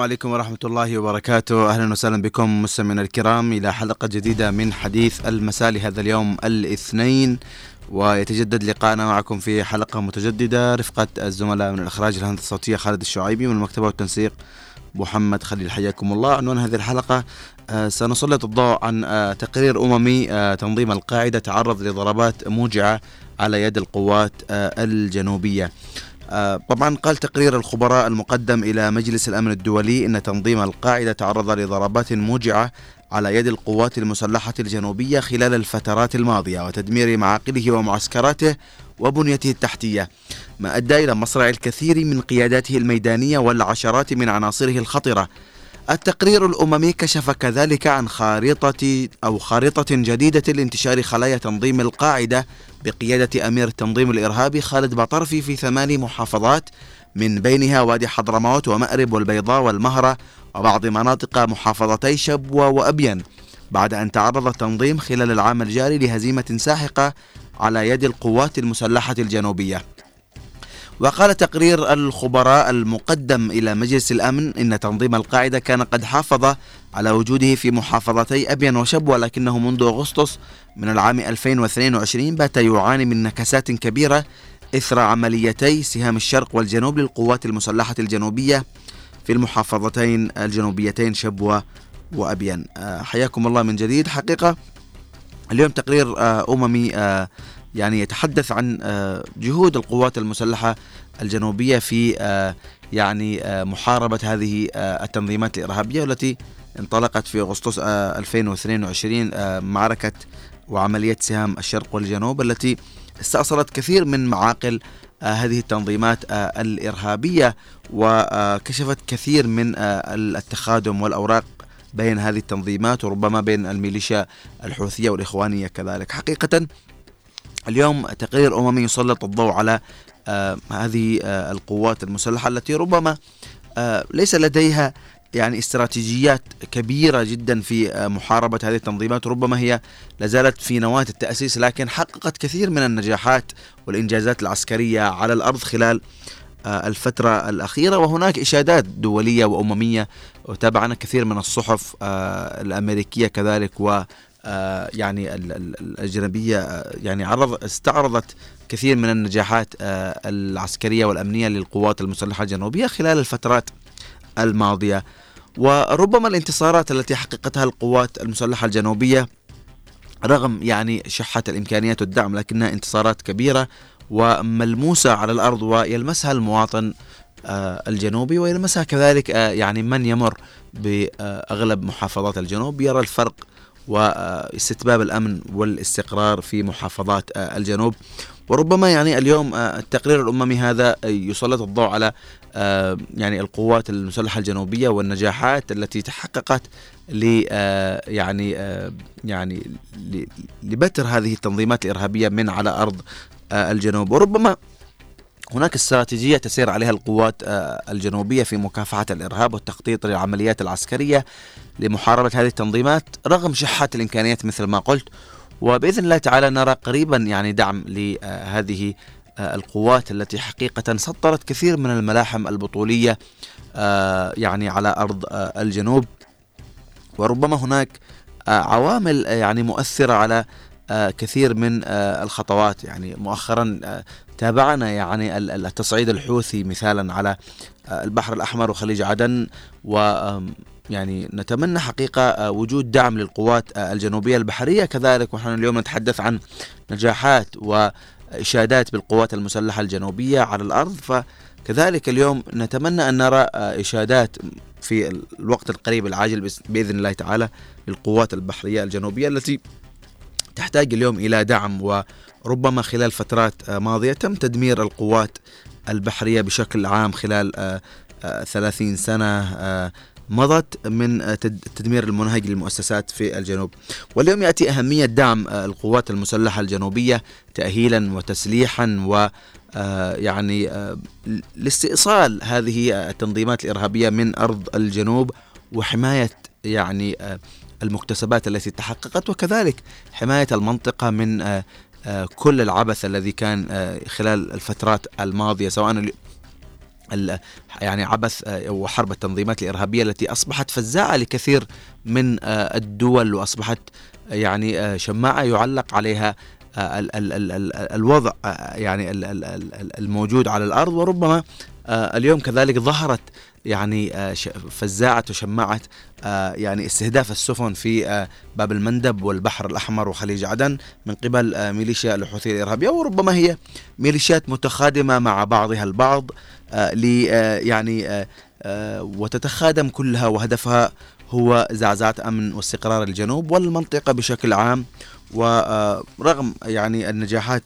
السلام عليكم ورحمة الله وبركاته. أهلا وسهلا بكم مستمعينا الكرام إلى حلقة جديدة من حديث المساء لهذا اليوم الاثنين ويتجدد لقاءنا معكم في حلقة متجددة. رفقة الزملاء من الإخراج الهندسة الصوتية خالد الشعيبي من المكتبة والتنسيق محمد خليل. حياكم الله. عنوان هذه الحلقة آه، سنسلط الضوء عن آه، تقرير أممي آه، تنظيم القاعدة تعرض لضربات موجعة على يد القوات الجنوبية. طبعا قال تقرير الخبراء المقدم إلى مجلس الأمن الدولي أن تنظيم القاعدة تعرض لضربات موجعة على يد القوات المسلحة الجنوبية خلال الفترات الماضية وتدمير معاقله ومعسكراته وبنيته التحتية ما أدى إلى مصرع الكثير من قياداته الميدانية والعشرات من عناصره الخطرة. التقرير الأممي كشف كذلك عن خارطة أو خارطة جديدة لانتشار خلايا تنظيم القاعدة بقيادة أمير التنظيم الإرهابي خالد بطرفي في ثماني محافظات من بينها وادي حضرموت ومأرب والبيضاء والمهرة وبعض مناطق محافظتي شبوة وأبين بعد أن تعرض التنظيم خلال العام الجاري لهزيمة ساحقة على يد القوات المسلحة الجنوبية. وقال تقرير الخبراء المقدم إلى مجلس الأمن إن تنظيم القاعدة كان قد حافظ على وجوده في محافظتي أبين وشبوة لكنه منذ أغسطس من العام 2022 بات يعاني من نكسات كبيرة إثر عمليتي سهام الشرق والجنوب للقوات المسلحة الجنوبية في المحافظتين الجنوبيتين شبوة وأبين آه، حياكم الله من جديد. حقيقة اليوم تقرير آه، أممي آه، يعني يتحدث عن جهود القوات المسلحة الجنوبية في يعني محاربة هذه التنظيمات الإرهابية والتي انطلقت في أغسطس 2022 معركة وعملية سهام الشرق والجنوب التي استأصلت كثير من معاقل هذه التنظيمات الإرهابية وكشفت كثير من التخادم والأوراق بين هذه التنظيمات وربما بين الميليشيا الحوثية والإخوانية كذلك. حقيقة اليوم تقرير أممي يسلط الضوء على هذه القوات المسلحة التي ربما ليس لديها يعني استراتيجيات كبيرة جدا في محاربة هذه التنظيمات ربما هي لازالت في نواة التأسيس لكن حققت كثير من النجاحات والإنجازات العسكرية على الأرض خلال آه، الفترة الأخيرة وهناك إشادات دولية وأممية وتابعنا كثير من الصحف آه، الأمريكية كذلك و آه، يعني الأجنبية يعني عرض استعرضت كثير من النجاحات العسكرية والأمنية للقوات المسلحة الجنوبية خلال الفترات الماضية. وربما الانتصارات التي حققتها القوات المسلحة الجنوبية رغم يعني شحة الإمكانيات والدعم لكنها انتصارات كبيرة وملموسة على الأرض ويلمسها المواطن آه، الجنوبي ويلمسها كذلك آه، يعني من يمر بأغلب محافظات الجنوب. يرى الفرق واستتباب الأمن والاستقرار في محافظات آه، الجنوب. وربما يعني اليوم التقرير الأممي هذا يسلط الضوء على يعني القوات المسلحة الجنوبية والنجاحات التي تحققت ل يعني يعني لبتر هذه التنظيمات الإرهابية من على آه، الجنوب. وربما هناك استراتيجية تسير عليها القوات آه، الجنوبية في مكافحة الإرهاب والتخطيط للعمليات العسكرية. لمحاربة هذه التنظيمات رغم شحة الإمكانيات مثل ما قلت. وبإذن الله تعالى نرى قريبا يعني دعم لهذه آه، القوات التي حقيقة سطرت كثير من الملاحم البطولية يعني على أرض الجنوب. وربما هناك عوامل يعني مؤثرة على آه، كثير من آه، الخطوات. يعني مؤخرا آه، تابعنا يعني التصعيد الحوثي مثالا على البحر الأحمر وخليج عدن يعني نتمنى حقيقة وجود دعم للقوات الجنوبية البحرية. كذلك ونحن اليوم نتحدث عن نجاحات وإشادات بالقوات المسلحة الجنوبية على الأرض. فكذلك اليوم نتمنى أن نرى إشادات في الوقت القريب العاجل بإذن الله تعالى للقوات البحرية الجنوبية التي تحتاج اليوم إلى دعم. وربما خلال فترات ماضية تم تدمير القوات البحرية بشكل عام خلال آه، آه، ثلاثين سنة آه، مضت من التدمير المنهج للمؤسسات في الجنوب. واليوم يأتي أهمية دعم القوات المسلحة الجنوبية تأهيلا وتسليحا و يعني لاستئصال هذه التنظيمات الإرهابية من أرض الجنوب وحماية يعني المكتسبات التي تحققت وكذلك حماية المنطقة من آه، آه، كل العبث الذي كان آه، خلال الفترات الماضية سواء يعني عبث وحرب التنظيمات الإرهابية التي أصبحت فزاعة لكثير من الدول وأصبحت يعني شماعة يعلق عليها الوضع يعني الموجود على الأرض. وربما اليوم كذلك ظهرت يعني فزاعة وشمعت يعني استهداف السفن في باب المندب والبحر الأحمر وخليج عدن من قبل ميليشيا الحوثية الإرهابية. وربما هي ميليشيات متخادمة مع بعضها البعض ل يعني وتتخادم كلها وهدفها هو زعزعة أمن واستقرار الجنوب والمنطقة بشكل عام ورغم يعني النجاحات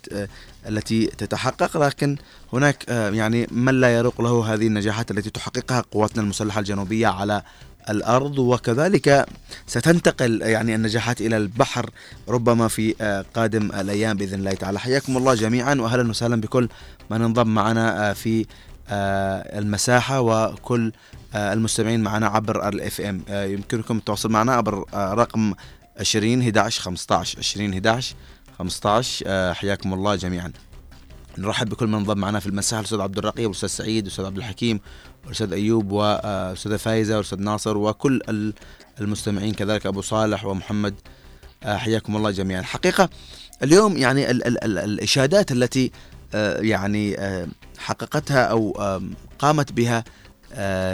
التي تتحقق لكن هناك يعني من لا يروق له هذه النجاحات التي تحققها قواتنا المسلحة الجنوبية على الأرض وكذلك ستنتقل يعني النجاحات إلى البحر ربما في قادم الأيام بإذن الله تعالى. حياكم الله جميعا واهلا وسهلا بكل من انضم معنا في المساحة وكل المستمعين معنا عبر الاف ام يمكنكم التواصل معنا عبر رقم 20 11 15 20 11 15 حياكم الله جميعا. نرحب بكل من انضم معنا في المساحة الأستاذ عبد الرقيب والاستاذ سعيد والاستاذ عبد الحكيم والاستاذ أيوب والاستاذه فايزة والاستاذ ناصر وكل المستمعين كذلك أبو صالح ومحمد. حياكم الله جميعا. حقيقة اليوم يعني ال ال ال الإشادات التي يعني حققتها أو قامت بها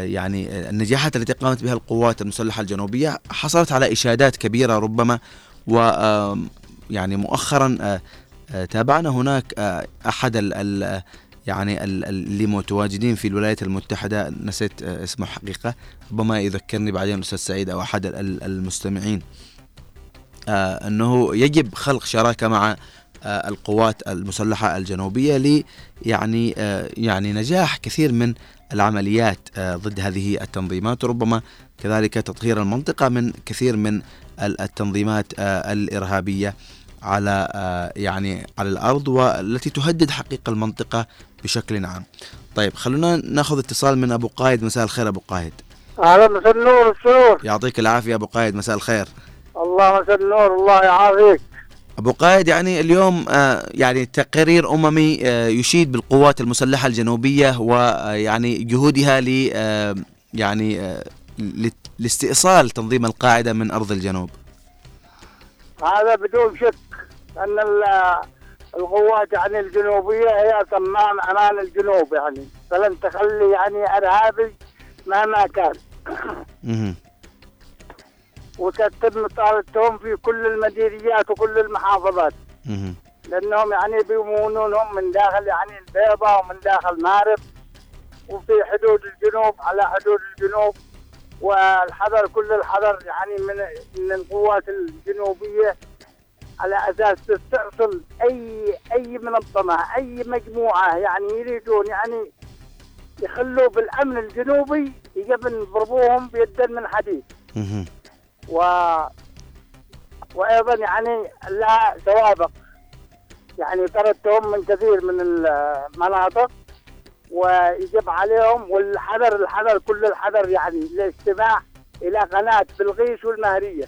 يعني النجاحات التي قامت بها القوات المسلحة الجنوبية حصلت على إشادات كبيرة ربما و يعني مؤخرا تابعنا هناك أحد ال يعني اللي متواجدين في الولايات المتحدة نسيت اسمه حقيقه ربما يذكرني بعدين الاستاذ سعيد أو أحد المستمعين أنه يجب خلق شراكة مع القوات المسلحة الجنوبية ل يعني يعني نجاح كثير من العمليات ضد هذه التنظيمات وربما كذلك تطهير المنطقة من كثير من التنظيمات الإرهابية على يعني على الأرض والتي تهدد حقيقة المنطقة بشكل عام. طيب خلونا ناخذ اتصال من أبو قايد مساء الخير أبو قايد. أهلا مساء النور السرور. يعطيك العافية أبو قايد مساء الخير. الله مساء النور الله يعافيك. أبو قايد يعني اليوم يعني تقرير أممي يشيد بالقوات المسلحة الجنوبية ويعني جهودها ل يعني لاستئصال تنظيم القاعدة من أرض الجنوب. هذا بدون شك ان القوات يعني الجنوبية هي صمام أمان الجنوب يعني فلن تخلي يعني أرهابي مهما كان. وتتم طالتهم في كل المديريات وكل المحافظات. لأنهم يعني بيمونونهم من داخل يعني البيضة ومن داخل مارب وفي حدود الجنوب على حدود الجنوب والحذر كل الحذر يعني من من القوات الجنوبية على أساس تستأصل أي أي منظمة أي مجموعة يعني يريدون يعني يخلوا بالأمن الجنوبي يجب نضربوهم بيدا من حديد. و وأيضا يعني لها سوابق يعني طردتهم من كثير من المناطق ويجب عليهم والحذر الحذر كل الحذر يعني الاستماع إلى قناة بلغيس والمهريه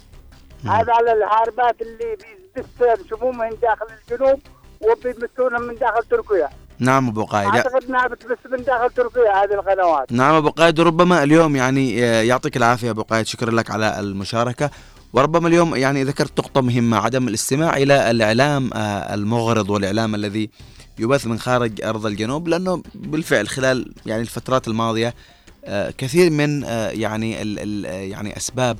هذا على الهاربات اللي بيزدفن سمومهم داخل الجنوب وبيمسونهم من داخل تركيا. نعم أبو قايد أعتقد إنها بتبث من داخل تركيا هذه القنوات. نعم أبو قايد وربما اليوم يعني يعطيك العافية أبو قايد شكرا لك على المشاركة. وربما اليوم يعني ذكرت نقطة مهمة عدم الاستماع إلى الإعلام المغرض والإعلام الذي يبث من خارج أرض الجنوب لأنه بالفعل خلال يعني الفترات الماضية كثير من يعني يعني أسباب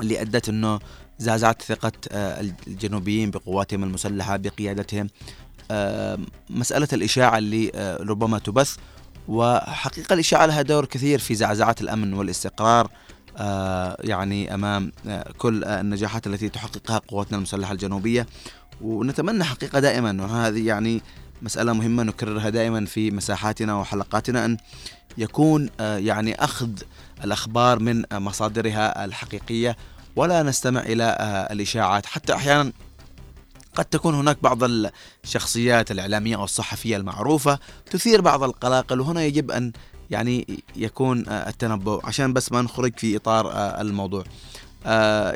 اللي أدت أنه زعزعت ثقة الجنوبيين بقواتهم المسلحة بقيادتهم مسألة الإشاعة اللي ربما تبث وحقيقة الإشاعة لها دور كثير في زعزعة الأمن والاستقرار يعني أمام كل النجاحات التي تحققها قواتنا المسلحة الجنوبية. ونتمنى حقيقة دائما وهذه يعني مسألة مهمة نكررها دائما في مساحاتنا وحلقاتنا أن يكون يعني أخذ الأخبار من مصادرها الحقيقية ولا نستمع إلى الإشاعات. حتى أحيانا قد تكون هناك بعض الشخصيات الإعلامية أو الصحفية المعروفة تثير بعض القلاقل وهنا يجب أن يعني يكون التنبؤ. عشان بس ما نخرج في إطار الموضوع.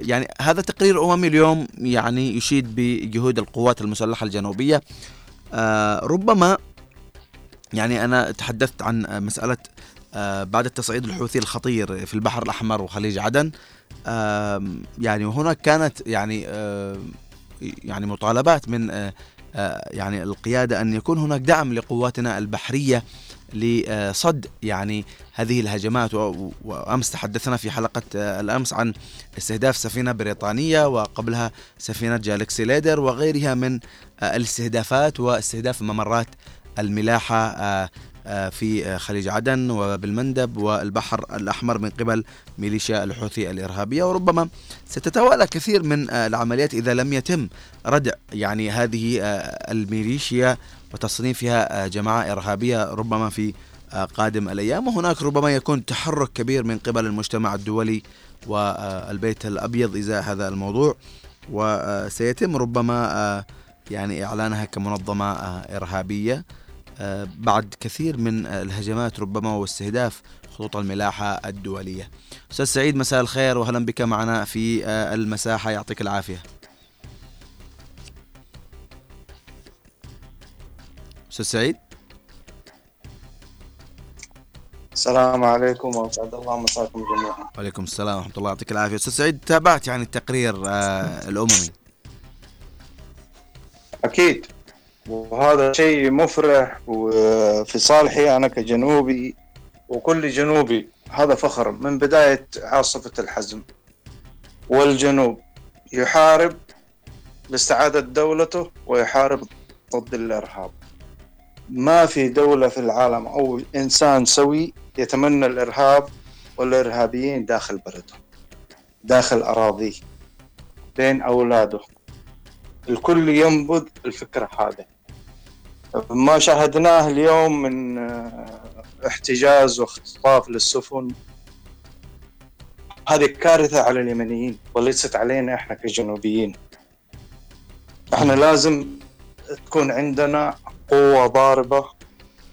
يعني هذا تقرير اممي اليوم يعني يشيد بجهود القوات المسلحة الجنوبية. ربما يعني أنا تحدثت عن آه، بعد التصعيد الحوثي الخطير في البحر الأحمر وخليج عدن. يعني وهناك كانت يعني يعني مطالبات من يعني القيادة أن يكون هناك دعم لقواتنا البحرية لصد يعني هذه الهجمات. وأمس تحدثنا في حلقة الأمس عن استهداف سفينة بريطانية وقبلها سفينة جالكسي ليدر وغيرها من الاستهدافات واستهداف ممرات الملاحة آه، في آه، خليج عدن وبالمندب والبحر الأحمر من قبل ميليشيا الحوثي الإرهابية. وربما ستتوالى كثير من آه، العمليات إذا لم يتم ردع يعني هذه الميليشيا وتصنيفها جماعة إرهابية ربما في قادم الأيام. وهناك ربما يكون تحرك كبير من قبل المجتمع الدولي والبيت الأبيض إزاء هذا الموضوع. وسيتم ربما يعني إعلانها كمنظمة إرهابية. آه، بعد كثير من الهجمات ربما واستهداف خطوط الملاحة الدولية. أستاذ سعيد مساء الخير وأهلا بك معنا في آه، المساحة. يعطيك العافية. أستاذ سعيد؟ السلام عليكم واسعد الله مساكم جميعا. وعليكم السلام ورحمة الله. يعطيك العافية، أستاذ سعيد تابعت يعني التقرير آه الأممي. أكيد. وهذا شيء مفرح وفي صالحي أنا كجنوبي. وكل جنوبي. هذا فخر من بداية عاصفة الحزم. والجنوب يحارب لاستعادة دولته ويحارب ضد الإرهاب. ما في دولة في العالم أو إنسان سوي يتمنى الإرهاب والإرهابيين داخل بلده داخل أراضيه بين أولاده. الكل ينبذ الفكرة هذه ما شاهدناه اليوم من آه، احتجاز واختطاف للسفن. هذه كارثة على اليمنيين وليست علينا إحنا كجنوبيين. إحنا لازم تكون عندنا قوة ضاربة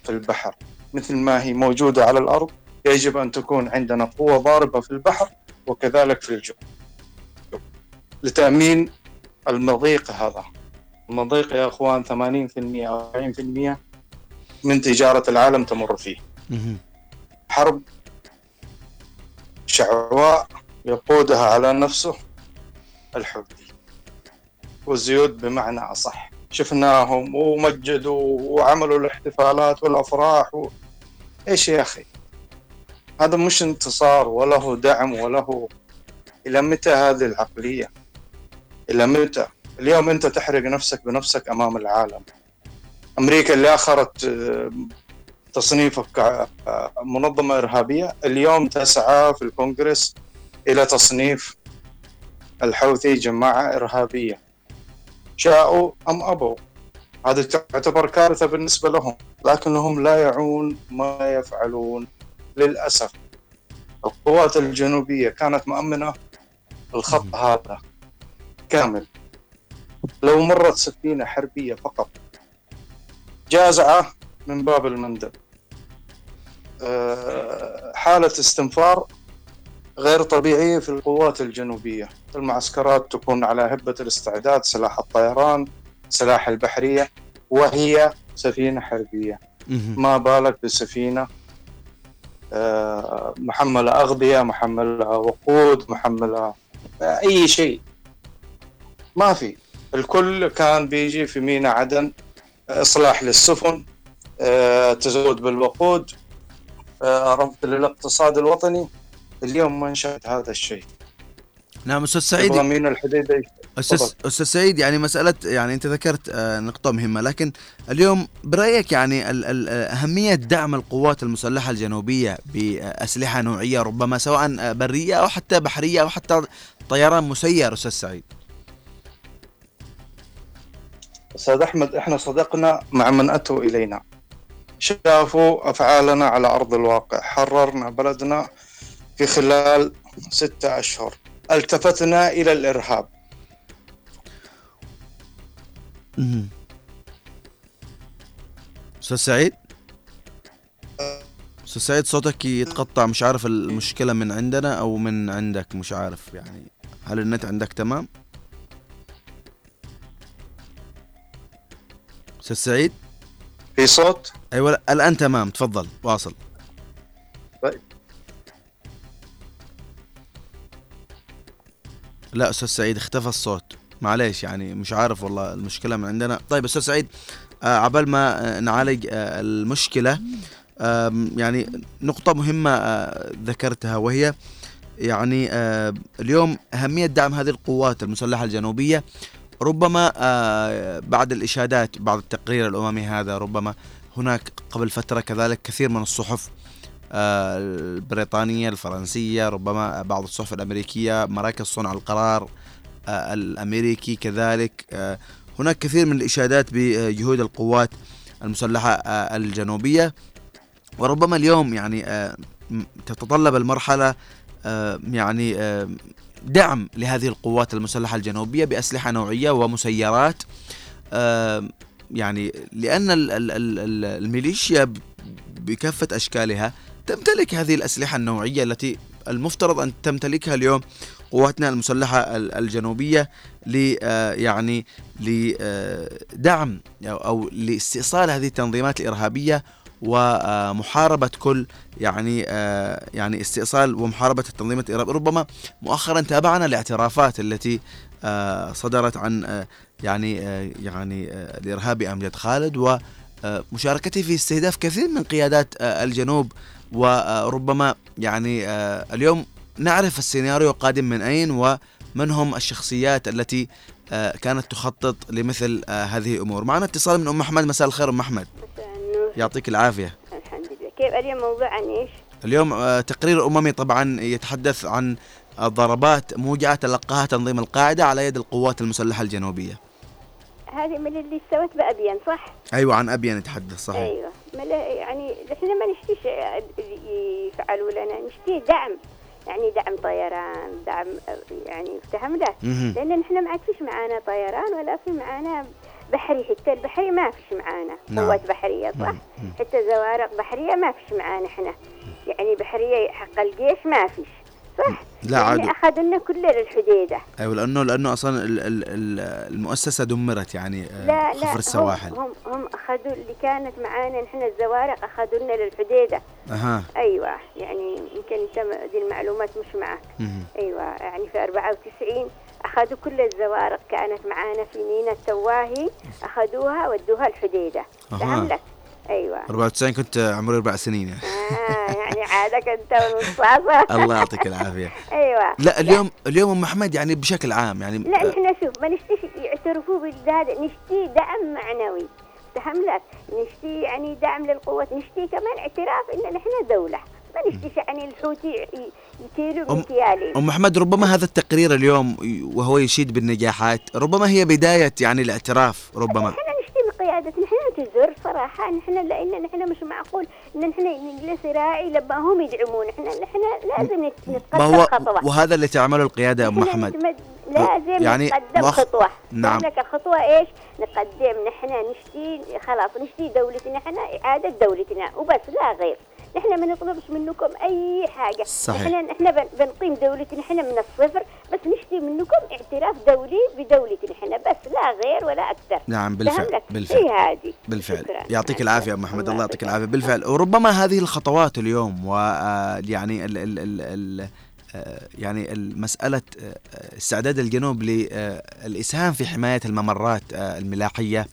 في البحر. مثل ما هي موجودة على الأرض يجب أن تكون عندنا قوة ضاربة في البحر وكذلك في الجو. لتأمين المضيق هذا. المضيق يا أخوان 80% أو 40% من تجارة العالم تمر فيه. حرب شعواء يقودها على نفسه الحوثي والزيود بمعنى أصح. شفناهم ومجدوا وعملوا الاحتفالات والأفراح و... إيش يا أخي؟ هذا مش انتصار وله دعم وله إلى متى هذه العقلية؟ إلى متى؟ اليوم انت تحرق نفسك بنفسك امام العالم. أمريكا اللي اخرت آه، تصنيفك كمنظمه إرهابية اليوم تسعى في الكونغرس إلى تصنيف الحوثي جماعة إرهابية. شاءوا أم أبوا؟ هذه تعتبر كارثة بالنسبة لهم لكنهم لا يعون ما يفعلون للأسف. القوات الجنوبية كانت مؤمنة الخط هذا كامل. لو مرت سفينة حربية فقط. جازعة من باب المندب. آه، حالة استنفار غير طبيعية في القوات الجنوبية. المعسكرات تكون على هبة الاستعداد سلاح الطيران سلاح البحرية وهي سفينة حربية. ما بالك بسفينة؟ آه، محملة أغذية محملة وقود محملة أي شيء. ما في. الكل كان بيجي في ميناء عدن إصلاح للسفن آه، تزود بالوقود آه، رفض للاقتصاد الوطني. اليوم ما انشأت هذا الشيء. نعم أستاذ سعيد. ضمين الحديدة أستاذ أستاذ سعيد يعني مسألة يعني أنت ذكرت آه، نقطة مهمة لكن اليوم برأيك يعني أهمية دعم القوات المسلحة الجنوبية بأسلحة نوعية ربما سواء برية أو حتى بحرية أو حتى طيران مسير أستاذ سعيد؟ أستاذ أحمد إحنا صدقنا مع من أتوا إلينا. شافوا أفعالنا على أرض الواقع. حررنا بلدنا في خلال ستة أشهر. التفتنا إلى الإرهاب. أستاذ سعيد؟ أستاذ سعيد صوتك يتقطع. مش عارف المشكلة من عندنا أو من عندك مش عارف يعني. هل النت عندك تمام؟ أستاذ سعيد؟ في صوت؟ أيوه الآن تمام. تفضل واصل. طيب. لا أستاذ سعيد اختفى الصوت. معليش يعني مش عارف والله المشكلة من عندنا. طيب أستاذ سعيد آه عبال ما نعالج آه المشكلة آه يعني نقطة مهمة آه ذكرتها وهي يعني آه اليوم أهمية دعم هذه القوات المسلحة الجنوبية ربما آه بعد الإشادات بعد التقرير الأممي هذا ربما هناك قبل فترة كذلك كثير من الصحف آه البريطانية الفرنسية ربما بعض الصحف الأمريكية مراكز صنع القرار آه الأمريكي كذلك هناك كثير من الإشادات بجهود القوات المسلحة آه الجنوبية. وربما اليوم يعني تتطلب المرحلة آه يعني دعم لهذه القوات المسلحة الجنوبية بأسلحة نوعية ومسيرات يعني لأن الميليشيا بكافة أشكالها تمتلك هذه الأسلحة النوعية التي المفترض أن تمتلكها اليوم قواتنا المسلحة الجنوبية ل يعني لدعم أو لاستئصال هذه التنظيمات الإرهابية ومحاربة كل يعني آه، يعني استئصال ومحاربة التنظيمات الإرهابية ربما مؤخرا تابعنا الاعترافات التي آه، صدرت عن آه، يعني يعني الإرهابي أمجد خالد ومشاركته في استهداف كثير من قيادات الجنوب. وربما يعني اليوم نعرف السيناريو القادم من أين ومن هم الشخصيات التي كانت تخطط لمثل هذه الأمور. معنا اتصال من أم أحمد. مساء الخير أم أحمد. يعطيك العافية. الحمد لله. كيف اليوم موضوع عن إيش؟ اليوم آه، تقرير أممي طبعا يتحدث عن ضربات موجعة تلقاها تنظيم القاعدة على يد القوات المسلحة الجنوبية. هذه من اللي سوت بأبين صح؟ أيوة عن أبين يتحدث صحيح. أيوة. يعني إحنا ما نشتيش يفعلوا لنا. نشتي دعم. يعني دعم طيران دعم يعني فهمنا لأن نحن ما عاد فيش معانا طيران ولا في معانا بحري حتى البحري ما فيش معانا. نعم. قوات بحرية صح؟ مم. حتى زوارق بحرية ما فيش معانا إحنا يعني بحرية حق الجيش ما فيش صح؟ لا يعني عاد اخذوا لنا كل الحديده أيوه لأنه لأنه أصلا المؤسسة دمرت يعني آه، لا خفر لا السواحل. هم هم أخذوا اللي كانت معانا نحن الزوارق اخذوا لنا للحديدة. أها. أيوه يعني يمكن أنت دي المعلومات مش معك. أيوه يعني في 94 أخذوا كل الزوارق كانت معانا في مينا التواهي أخذوها ودوها الحديدة. فهم لك أيوه. 94 كنت عمري أربع سنين. يعني آه يعني عادك أنت والمصاصه الله يعطيك العافية. أيوه. لا اليوم لا. اليوم أم أحمد يعني بشكل عام يعني لا إحنا شوف ما نشتي يعترفوا بالهذا نشتي دعم معنوي. فهم لك نشتي يعني دعم للقوة نشتي كمان اعتراف إن نحن دولة. ما نشتي يعني الحوثي من كيالي أم محمد ربما هذا التقرير اليوم وهو يشيد بالنجاحات ربما هي بداية يعني الاعتراف ربما. إحنا نشتي من قيادة نحن نعتذر صراحة نحن لأن نحن مش معقول إن نحن نجلس راعي لما هم يدعمون. نحن نحن لازم نتقدم خطوة. وهذا اللي تعمله القيادة أم محمد لازم يعني نقدم مخ... خطوة. نعم. لك الخطوة إيش؟ نقدم. نحن نشتي خلاص نشتي دولتنا نحن إعادة دولتنا وبس لا غير. نحن ما نطلبش منكم أي حاجة. صحيح. نحن نحن بنقيم دولتنا نحن من الصفر بس نشتي منكم اعتراف دولي بدولتنا نحن بس لا غير ولا أكثر. نعم بالفعل بالفعل. هذه؟ بالفعل. شكرا. يعطيك العافية أبو محمد الله يعطيك العافية. بالفعل. وربما هذه الخطوات اليوم ويعني ال ال ال ال يعني مسألة استعداد الجنوب للإسهام في حماية الممرات الملاحية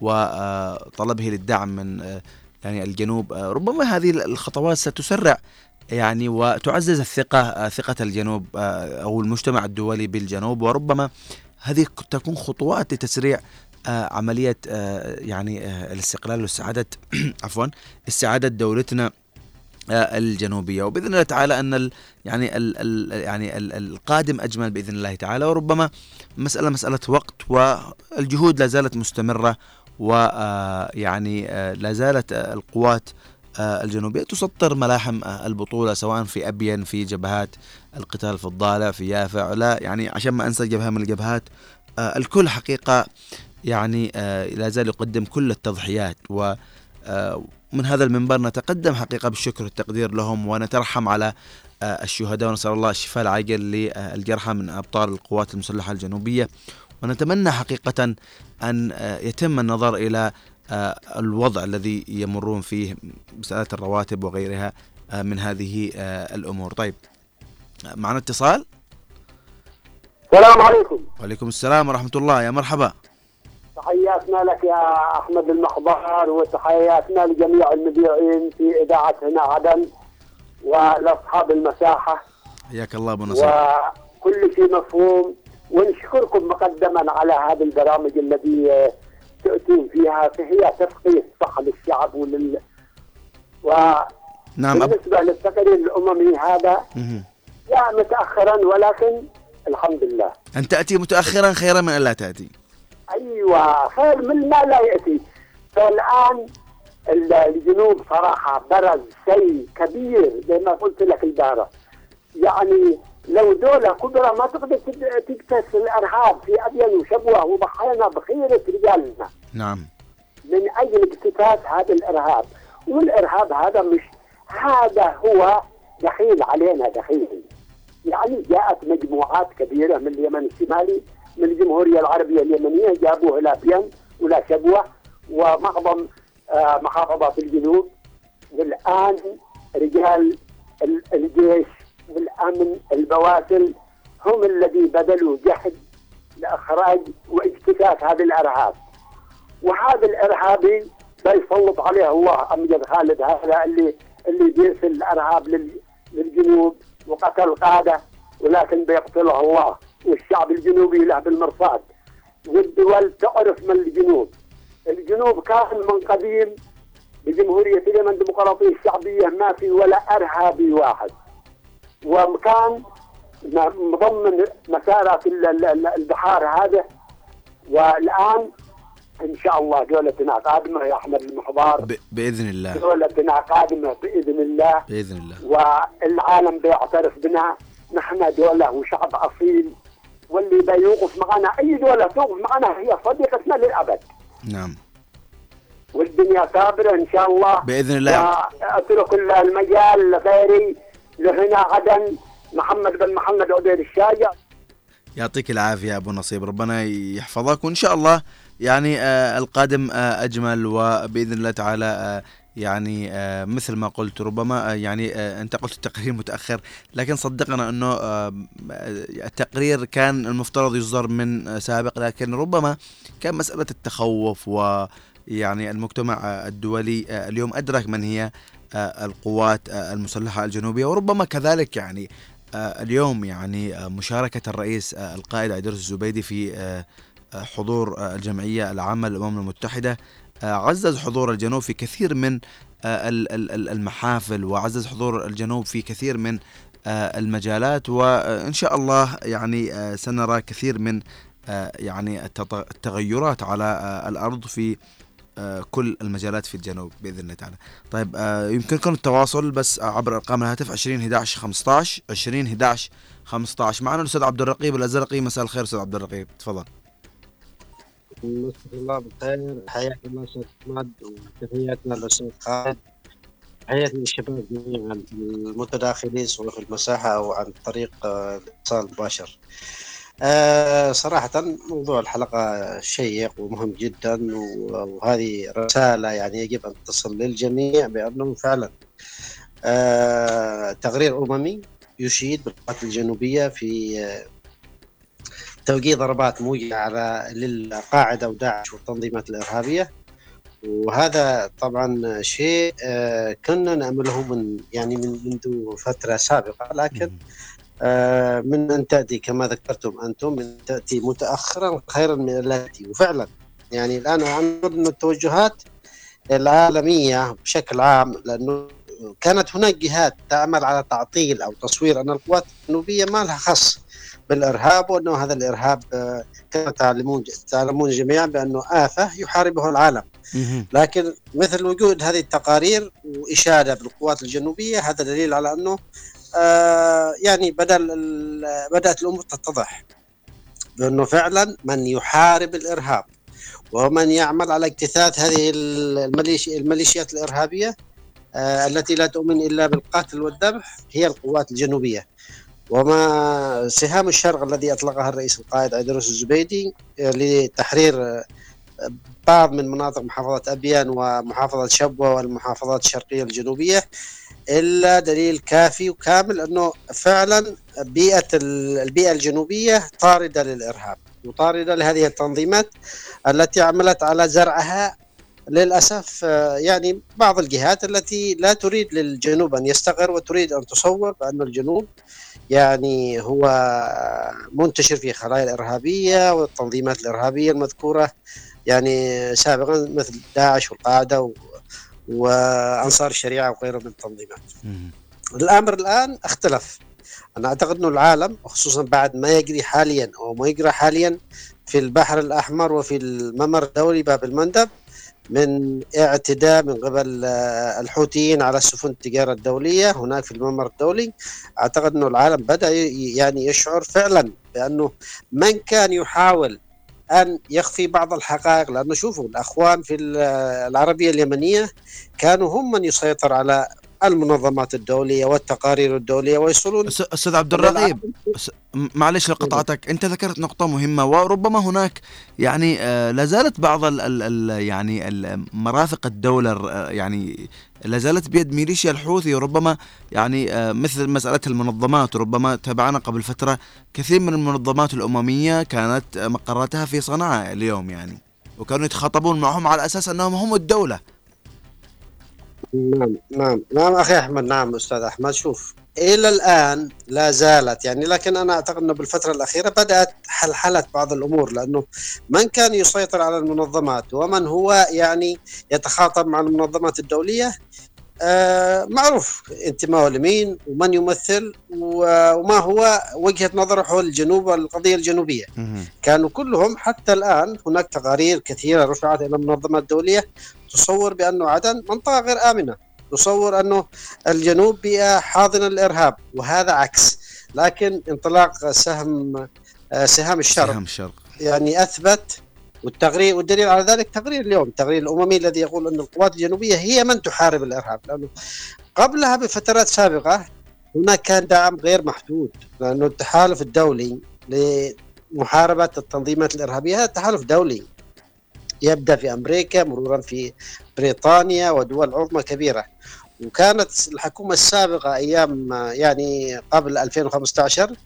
وطلبه للدعم من يعني الجنوب آه، ربما هذه الخطوات ستسرع يعني وتعزز الثقة آه، ثقة الجنوب آه، أو المجتمع الدولي بالجنوب. وربما هذه تكون خطوات لتسريع عملية يعني الاستقلال واستعادة عفوا استعادة دولتنا الجنوبية. وبإذن الله تعالى أن ال يعني ال ال يعني ال القادم أجمل بإذن الله تعالى. وربما مسألة مسألة وقت والجهود لا زالت مستمرة ويعني آه، لا زالت آه، القوات آه، الجنوبية تسطر ملاحم البطولة سواء في أبين في جبهات القتال في الضالع في يافع لا يعني عشان ما أنسى جبهة من الجبهات الكل حقيقة يعني لا زال يقدم كل التضحيات و من هذا المنبر نتقدم حقيقة بالشكر والتقدير لهم ونترحم على الشهداء ونسأل الله الشفاء العاجل للجرحى من أبطال القوات المسلحة الجنوبية. ونتمنى حقيقة أن آه، يتم النظر إلى الوضع الذي يمرون فيه مسألة الرواتب وغيرها من هذه الأمور. طيب معنا اتصال؟ السلام عليكم. وعليكم السلام ورحمة الله. يا مرحبا. تحياتنا لك يا أحمد المخبار وتحياتنا لجميع المذيعين في إذاعة هنا عدن ولأصحاب المساحة. حياك الله أبو نصر. وكل شيء مفهوم. ونشكركم مقدما على هذه البرامج التي تؤتون فيها فهي تثقيف صح للشعب ولل و نعم بالنسبة أب... للتقرير الأممي هذا جاء متأخرا ولكن الحمد لله. أن تأتي متأخرا خيرا من أن لا تأتي. أيوة خير من ما لا يأتي. فالآن الجنوب صراحة برز شيء كبير زي ما قلت لك البارح يعني لو دولة كبرى ما تقدر تكتس الإرهاب في أبين وشبوة وضحينا بخيرة رجالنا. نعم. من أجل اكتساس هذا الإرهاب. والإرهاب هذا مش هذا هو دخيل علينا دخيل. يعني جاءت مجموعات كبيرة من اليمن الشمالي من الجمهورية العربية اليمنية جابوه لا بين ولا شبوة ومعظم آه محافظات الجنوب. والآن رجال الجيش والأمن البواسل هم الذي بذلوا جهد لإخراج واجتثاث هذا الإرهاب. وهذا الإرهابي بيسلط عليه الله أمجد خالد هذا اللي اللي بيرسل الإرهاب للجنوب وقتل قادة ولكن بيقتله الله. والشعب الجنوبي له بالمرصاد. والدول تعرف من الجنوب. الجنوب كان من قديم بجمهورية اليمن الديمقراطية الشعبية ما في ولا إرهابي واحد. وكان مضمن مسارات البحار هذا. والآن إن شاء الله دولتنا قادمة يا أحمد المحضار. بإذن الله. دولتنا قادمة بإذن الله. بإذن الله. والعالم بيعترف بنا. نحن دولة وشعب أصيل. واللي بيوقف معنا أي دولة توقف معنا هي صديقتنا للأبد. نعم. والدنيا صابرة إن شاء الله. بإذن الله. وأترك المجال لغيري لهنا عدن محمد بن محمد عبيد الشاجع يعطيك العافية أبو نصيب. ربنا يحفظك. وإن شاء الله يعني آه القادم آه أجمل وبإذن الله تعالى آه يعني آه مثل ما قلت ربما آه يعني آه أنت قلت التقرير متأخر لكن صدقنا أنه التقرير كان المفترض يصدر من سابق لكن ربما كان مسألة التخوف ويعني المجتمع الدولي آه اليوم أدرك من هي القوات آه المسلحة الجنوبية وربما كذلك يعني آه اليوم يعني آه مشاركة الرئيس آه القائد عيدروس الزبيدي في آه حضور الجمعية العامة للأمم المتحدة. عزز حضور الجنوب في كثير من المحافل وعزز حضور الجنوب في كثير من المجالات. وإن شاء الله يعني سنرى كثير من يعني التغيرات على الأرض في كل المجالات في الجنوب بإذن الله تعالى. طيب يمكنكم التواصل بس عبر أرقام الهاتف 20 11 15 20 11 15 معنا الأستاذ عبد الرقيب الازرقي مساء الخير أستاذ عبد الرقيب تفضل. مساك الله بالخير حياك الله أستاذ أحمد وتحياتنا للأستاذ خالد تحياتنا للشباب جميعا المتداخلين سواء في المساحة أو عن طريق الاتصال المباشر. أه صراحة موضوع الحلقة شيق ومهم جدا وهذه رسالة يعني يجب أن تصل للجميع بأنه فعلا أه تقرير أممي يشيد بالقوات الجنوبية في توجيه ضربات موجهة على للقاعدة وداعش والتنظيمات الإرهابية. وهذا طبعا شيء كنا نأمله من يعني من منذ فترة سابقة لكن من أن تأتي كما ذكرتم أنتم من تأتي متأخرا خيرا من التي وفعلا. يعني الآن أعتقد أن التوجهات العالمية بشكل عام لأنه كانت هناك جهات تعمل على تعطيل أو تصوير أن القوات الجنوبية ما لها خص بالإرهاب وأنه هذا الإرهاب كما تعلمون تعلمون جميعا بأنه آفة يحاربه العالم. لكن مثل وجود هذه التقارير وإشادة بالقوات الجنوبية هذا دليل على أنه آه يعني بدل بدأت الأمور تتضح بأنه فعلا من يحارب الإرهاب ومن يعمل على اجتثاث هذه الميليشي الميليشيات الإرهابية آه التي لا تؤمن إلا بالقتل والذبح هي القوات الجنوبية. وما سهام الشرق الذي أطلقها الرئيس القائد عيدروس الزبيدي لتحرير بعض من مناطق محافظة أبيان ومحافظة شبوة والمحافظات الشرقية الجنوبية إلا دليل كافي وكامل أنه فعلا بيئة البيئة الجنوبية طاردة للإرهاب وطاردة لهذه التنظيمات التي عملت على زرعها للأسف آه، يعني بعض الجهات التي لا تريد للجنوب أن يستقر وتريد أن تصور بأن الجنوب يعني هو منتشر في خلايا الإرهابية والتنظيمات الإرهابية المذكورة يعني سابقا مثل داعش والقاعدة. وأنصار الشريعة وغيره من التنظيمات. الأمر الآن اختلف. أنا أعتقد إنه العالم وخصوصا بعد ما يجري حاليا أو ما يجرى حاليا في البحر الأحمر وفي الممر الدولي باب المندب من اعتداء من قبل آه، الحوثيين على سفن التجارة الدولية هناك في الممر الدولي أعتقد أنه العالم بدأ يعني يشعر فعلا بأنه من كان يحاول أن يخفي بعض الحقائق لأنه شوفوا الأخوان في العربية اليمنية كانوا هم من يسيطر على المنظمات الدولية والتقارير الدولية ويصلون أستاذ عبد الرقيب معلش لقطعتك. أنت ذكرت نقطة مهمة وربما هناك يعني آه، لا زالت بعض ال ال يعني مرافق الدولة آه، يعني لا زالت بيد ميليشيا الحوثي وربما يعني آه، مثل مسألة المنظمات. ربما تابعنا قبل فترة كثير من المنظمات الأممية كانت مقراتها في صنعاء اليوم يعني وكانوا يتخاطبون معهم على أساس أنهم هم الدولة. نعم نعم. نعم أخي أحمد نعم أستاذ أحمد. شوف إلى الآن لا زالت يعني لكن أنا أعتقد أنه بالفترة الأخيرة بدأت حلحله بعض الأمور لأنه من كان يسيطر على المنظمات ومن هو يعني يتخاطب مع المنظمات الدولية آه معروف انتمائه لمين ومن يمثل وما هو وجهة نظره حول الجنوب والقضية الجنوبية. كانوا كلهم حتى الآن هناك تقارير كثيرة رفعت إلى المنظمات الدولية تصور بأنه عدن منطقة غير آمنة. تصور أنه الجنوب بيئة حاضنة للإرهاب وهذا عكس. لكن انطلاق سهم آه، سهام الشرق سهام الشرق. يعني أثبت والتقرير والدليل على ذلك تقرير اليوم. التقرير الأممي الذي يقول أن القوات الجنوبية هي من تحارب الإرهاب لأنه قبلها بفترات سابقة هناك كان دعم غير محدود لأنه التحالف الدولي لمحاربة التنظيمات الإرهابية هذا تحالف دولي يبدأ في أمريكا مرورا في بريطانيا ودول عظمى كبيرة. وكانت الحكومة السابقة أيام يعني قبل 2015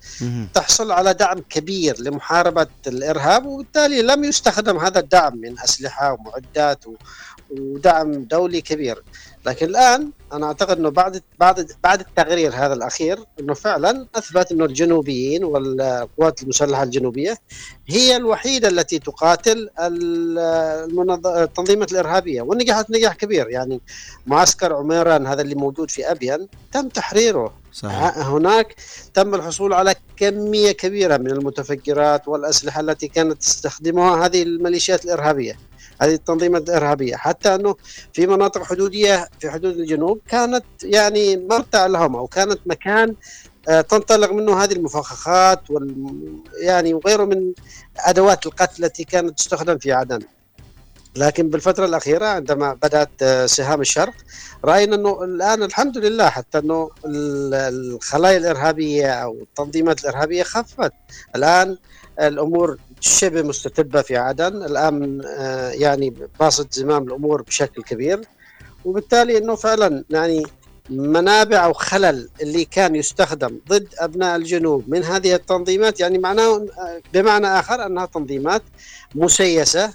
تحصل على دعم كبير لمحاربة الإرهاب وبالتالي لم يستخدم هذا الدعم من أسلحة ومعدات ودعم دولي كبير. لكن الآن أنا أعتقد إنه بعد بعد بعد التقرير هذا الأخير إنه فعلا أثبت إنه الجنوبيين والقوات المسلحة الجنوبية هي الوحيدة التي تقاتل التنظيمات الإرهابية ونجحت نجاح كبير. يعني معسكر عميران هذا اللي موجود في ابين تم تحريره. صحيح. هناك تم الحصول على كمية كبيرة من المتفجرات والأسلحة التي كانت تستخدمها هذه الميليشيات الإرهابية. هذه التنظيمات الإرهابية. حتى أنه في مناطق حدودية في حدود الجنوب كانت يعني مرتع لهم أو كانت مكان آه، تنطلق منه هذه المفخخات وال يعني وغيره من أدوات القتل التي كانت تستخدم في عدن. لكن بالفترة الأخيرة عندما بدأت آه، سهام الشرق رأينا أنه الآن الحمد لله حتى أنه الخلايا الإرهابية أو التنظيمات الإرهابية خفت. الآن الأمور شبه مستتبة في عدن. الآن آه، يعني باصت زمام الأمور بشكل كبير. وبالتالي إنه فعلا يعني منابع أو خلل اللي كان يستخدم ضد أبناء الجنوب من هذه التنظيمات يعني معناه بمعنى آخر أنها تنظيمات مسيسة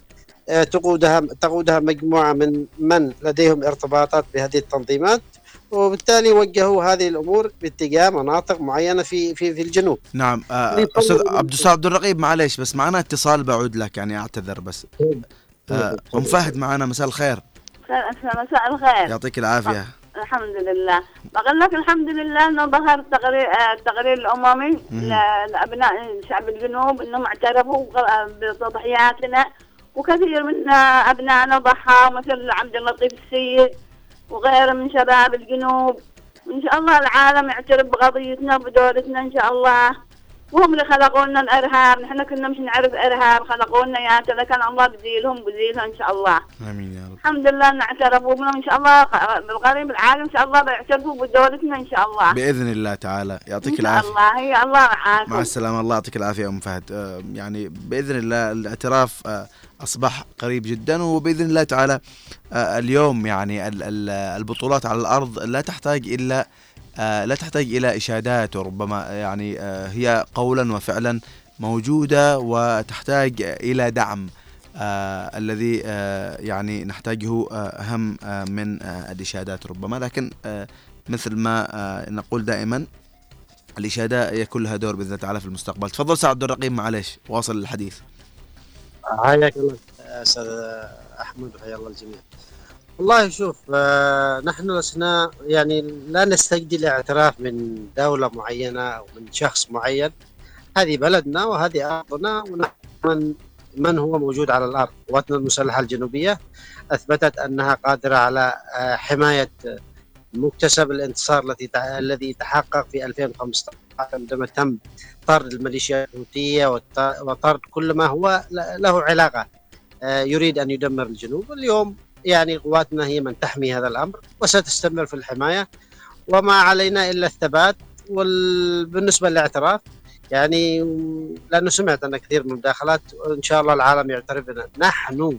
آه، تقودها تقودها مجموعة من من لديهم ارتباطات بهذه التنظيمات. وبالتالي وجهوا هذه الأمور باتجاه مناطق معينة في في في الجنوب. نعم آه، أستاذ عبد الصاد عبد الرقيب معليش بس معنا اتصال بعود لك يعني أعتذر بس. آه، أم فهد معنا مساء الخير. مساء الخير. يعطيك العافية. الحمد لله بقول لك الحمد لله إنه ظهر تقرير آه، التقرير الأممي لأبناء شعب الجنوب إنهم اعترفوا بتضحياتنا وكثير من أبنائنا ضحى مثل عبد اللطيف السيد وغيره من شباب الجنوب. وإن شاء الله العالم يعترف بقضيتنا بدورتنا إن شاء الله. وهم اللي خلقوا لنا الإرهاب. نحن كنا مش نعرف إرهاب. خلقوا لنا يا ترى كان الله بديلهم بديلهم إن شاء الله. آمين يا رب. الحمد لله ان اعترفوا بنا إن شاء الله بالقريب العالم إن شاء الله بيعترفوا بدولتنا إن شاء الله. بإذن الله تعالى. يعطيك العافية. الله. هي الله معاكم مع السلامة. الله يعطيك العافية أم فهد. آه، يعني بإذن الله الاعتراف آه، أصبح قريب جدا وبإذن الله تعالى آه، اليوم يعني ال- ال- البطولات على الأرض لا تحتاج إلا آه، لا تحتاج إلى إشادات وربما يعني آه، هي قولا وفعلا موجودة وتحتاج إلى دعم آه الذي آه يعني نحتاجه آه أهم آه من آه الإشادات ربما. لكن آه مثل ما آه نقول دائما الإشادة يكون لها دور بإذن الله تعالى في المستقبل. تفضل سعد عبد الرقيب معلش واصل الحديث. حياك الله. أستاذ أحمد وحيا الله الجميع. والله شوف آه، نحن لسنا يعني لا نستجدي الاعتراف من دولة معينة أو من شخص معين. هذه بلدنا وهذه أرضنا ونحن من, من هو موجود على الأرض؟ قواتنا المسلحة الجنوبية أثبتت أنها قادرة على آه، حماية مكتسب الانتصار الذي الذي تحقق في 2015 عندما تم طرد الميليشيات الحوثية والط- وطرد كل ما هو له علاقة آه، يريد أن يدمر الجنوب. اليوم يعني قواتنا هي من تحمي هذا الأمر وستستمر في الحماية. وما علينا إلا الثبات وبالنسبة للاعتراف. يعني لأنه سمعت أن كثير من المداخلات. إن شاء الله العالم يعترف بنا. نحن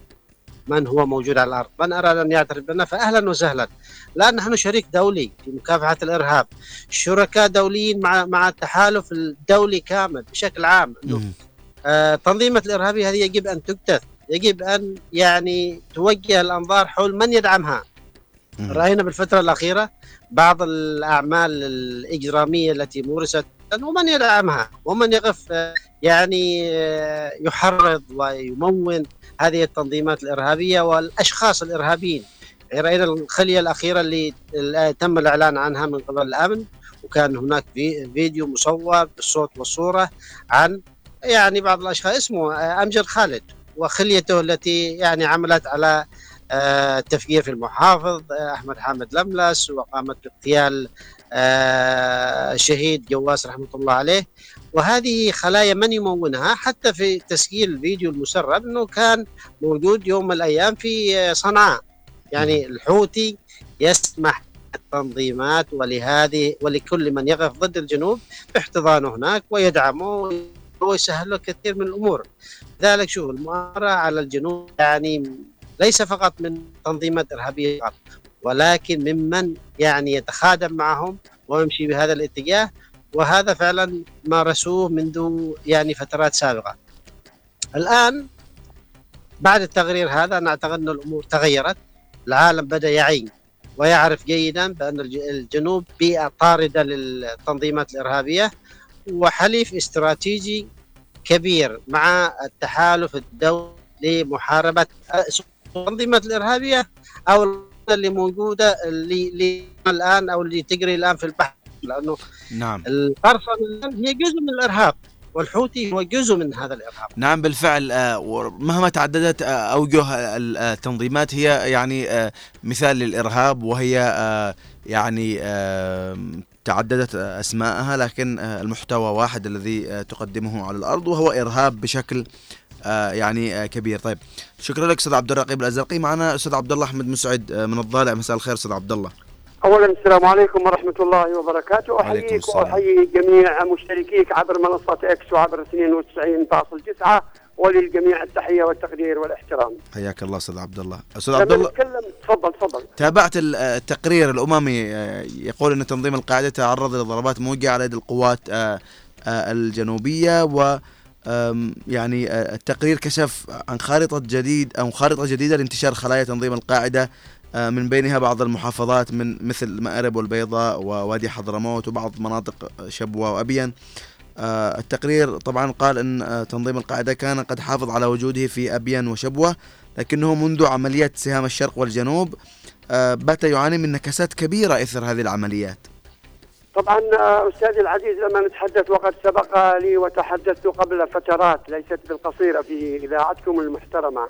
من هو موجود على الأرض؟ من أراد أن يعترف بنا فأهلا وسهلا. لا نحن شريك دولي في مكافحة الإرهاب. شركاء دوليين مع مع التحالف الدولي كامل بشكل عام. آه، تنظيمة الإرهابية هذه يجب أن تكتث. يجب أن يعني توجه الأنظار حول من يدعمها. مم. رأينا بالفترة الأخيرة بعض الأعمال الإجرامية التي مورست ومن يدعمها؟ ومن يقف يعني آه، يحرض ويمون هذه التنظيمات الإرهابية والأشخاص الإرهابيين. يعني رأينا الخلية الأخيرة اللي تم الإعلان عنها من قبل الأمن وكان هناك في فيديو مصور بالصوت والصورة عن يعني بعض الأشخاص اسمه آه، أمجد خالد وخليته التي يعني عملت على آه، التفجير في المحافظ آه، أحمد حامد لملس وقامت باغتيال آه، الشهيد جواس رحمة الله عليه. وهذه خلايا من يمونها؟ حتى في تسجيل الفيديو المسرب إنه كان موجود يوم من الأيام في آه، صنعاء. يعني الحوثي يسمح التنظيمات ولهذه ولكل من يقف ضد الجنوب باحتضانه هناك ويدعمه ويسهل له كثير من الأمور. لذلك شوف المؤامرة على الجنوب يعني ليس فقط من تنظيمات إرهابية ولكن ممن يعني يتخادم معهم ويمشي بهذا الاتجاه وهذا فعلا مارسوه منذ يعني فترات سابقة. الآن بعد التقرير هذا أنا أعتقد أن الأمور تغيرت العالم بدأ يعي ويعرف جيدا بأن الج- الجنوب بيئة طاردة للتنظيمات الإرهابية وحليف استراتيجي كبير مع التحالف الدولي لمحاربة التنظيمات الإرهابية أو اللي موجودة اللي, اللي الآن أو اللي تجري الآن في البحر لأنه نعم. القرصنة الآن هي جزء من الإرهاب والحوثي هو جزء من هذا الإرهاب. نعم بالفعل آه، ومهما تعددت آه، أوجه ال- التنظيمات هي يعني آه، مثال للإرهاب وهي آه، يعني آه، تعددت آه، أسماءها لكن آه، المحتوى واحد الذي آه، تقدمه على الأرض وهو إرهاب بشكل آه، يعني آه، كبير. طيب شكرا لك أستاذ عبد الرقيب الأزرقي. معنا أستاذ عبد الله أحمد مسعد آه، من الضالع. مساء الخير أستاذ عبد الله. اولا السلام عليكم ورحمة الله وبركاته. أحييك. وأحيي جميع مشتركيك عبر منصة إكس وعبر 92.9 وللجميع التحية والتقدير والاحترام. حياك الله أستاذ عبد الله. أستاذ عبد الله نتكلم تفضل تفضل. تابعت ال- التقرير الأممي آه، يقول أن تنظيم القاعدة تعرض لضربات موجهة على يد القوات آه، آه، الجنوبية و يعني التقرير كشف عن خارطة جديد أو خارطة جديدة لانتشار خلايا تنظيم القاعدة من بينها بعض المحافظات من مثل مأرب والبيضاء ووادي حضرموت وبعض مناطق شبوة وأبين. التقرير طبعا قال أن تنظيم القاعدة كان قد حافظ على وجوده في أبين وشبوة لكنه منذ عمليات سهام الشرق والجنوب بات يعاني من نكسات كبيرة إثر هذه العمليات. طبعا آه، أستاذي العزيز لما نتحدث وقد سبق لي وتحدثت قبل فترات ليست بالقصيرة في إذاعتكم المحترمة.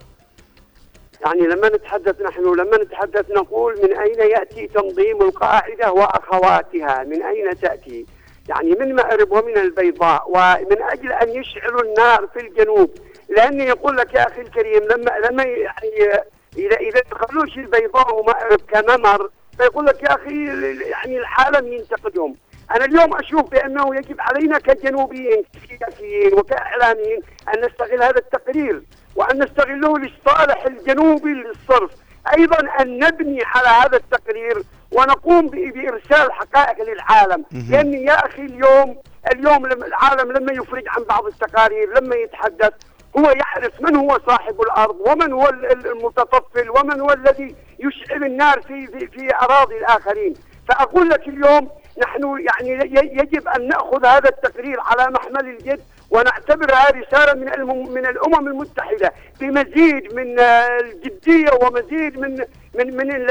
يعني لما نتحدث نحن لما نتحدث نقول من أين يأتي تنظيم القاعدة وأخواتها؟ من أين تأتي؟ يعني من مأرب ومن البيضاء؟ ومن أجل أن يشعلوا النار في الجنوب؟ لأني يقول لك يا أخي الكريم لما لما يعني إذا إذا دخلوش البيضاء كممر فيقول لك يا أخي يعني العالم ينتقدهم. أنا اليوم أشوف بأنه يجب علينا كجنوبيين كسياسيين وكإعلاميين أن نستغل هذا التقرير وأن نستغله لصالح الجنوبي للصرف. أيضا أن نبني على هذا التقرير ونقوم بإرسال حقائق للعالم. لأن يا أخي اليوم اليوم العالم لما يفرج عن بعض التقارير لما يتحدث هو يعرف من هو صاحب الأرض ومن هو المتطفل ومن هو الذي يشعل النار في في, في أراضي الآخرين. فأقول لك اليوم نحن يعني يجب أن نأخذ هذا التقرير على محمل الجد ونعتبرها رسالة من من الأمم المتحدة بمزيد من الجدية ومزيد من من من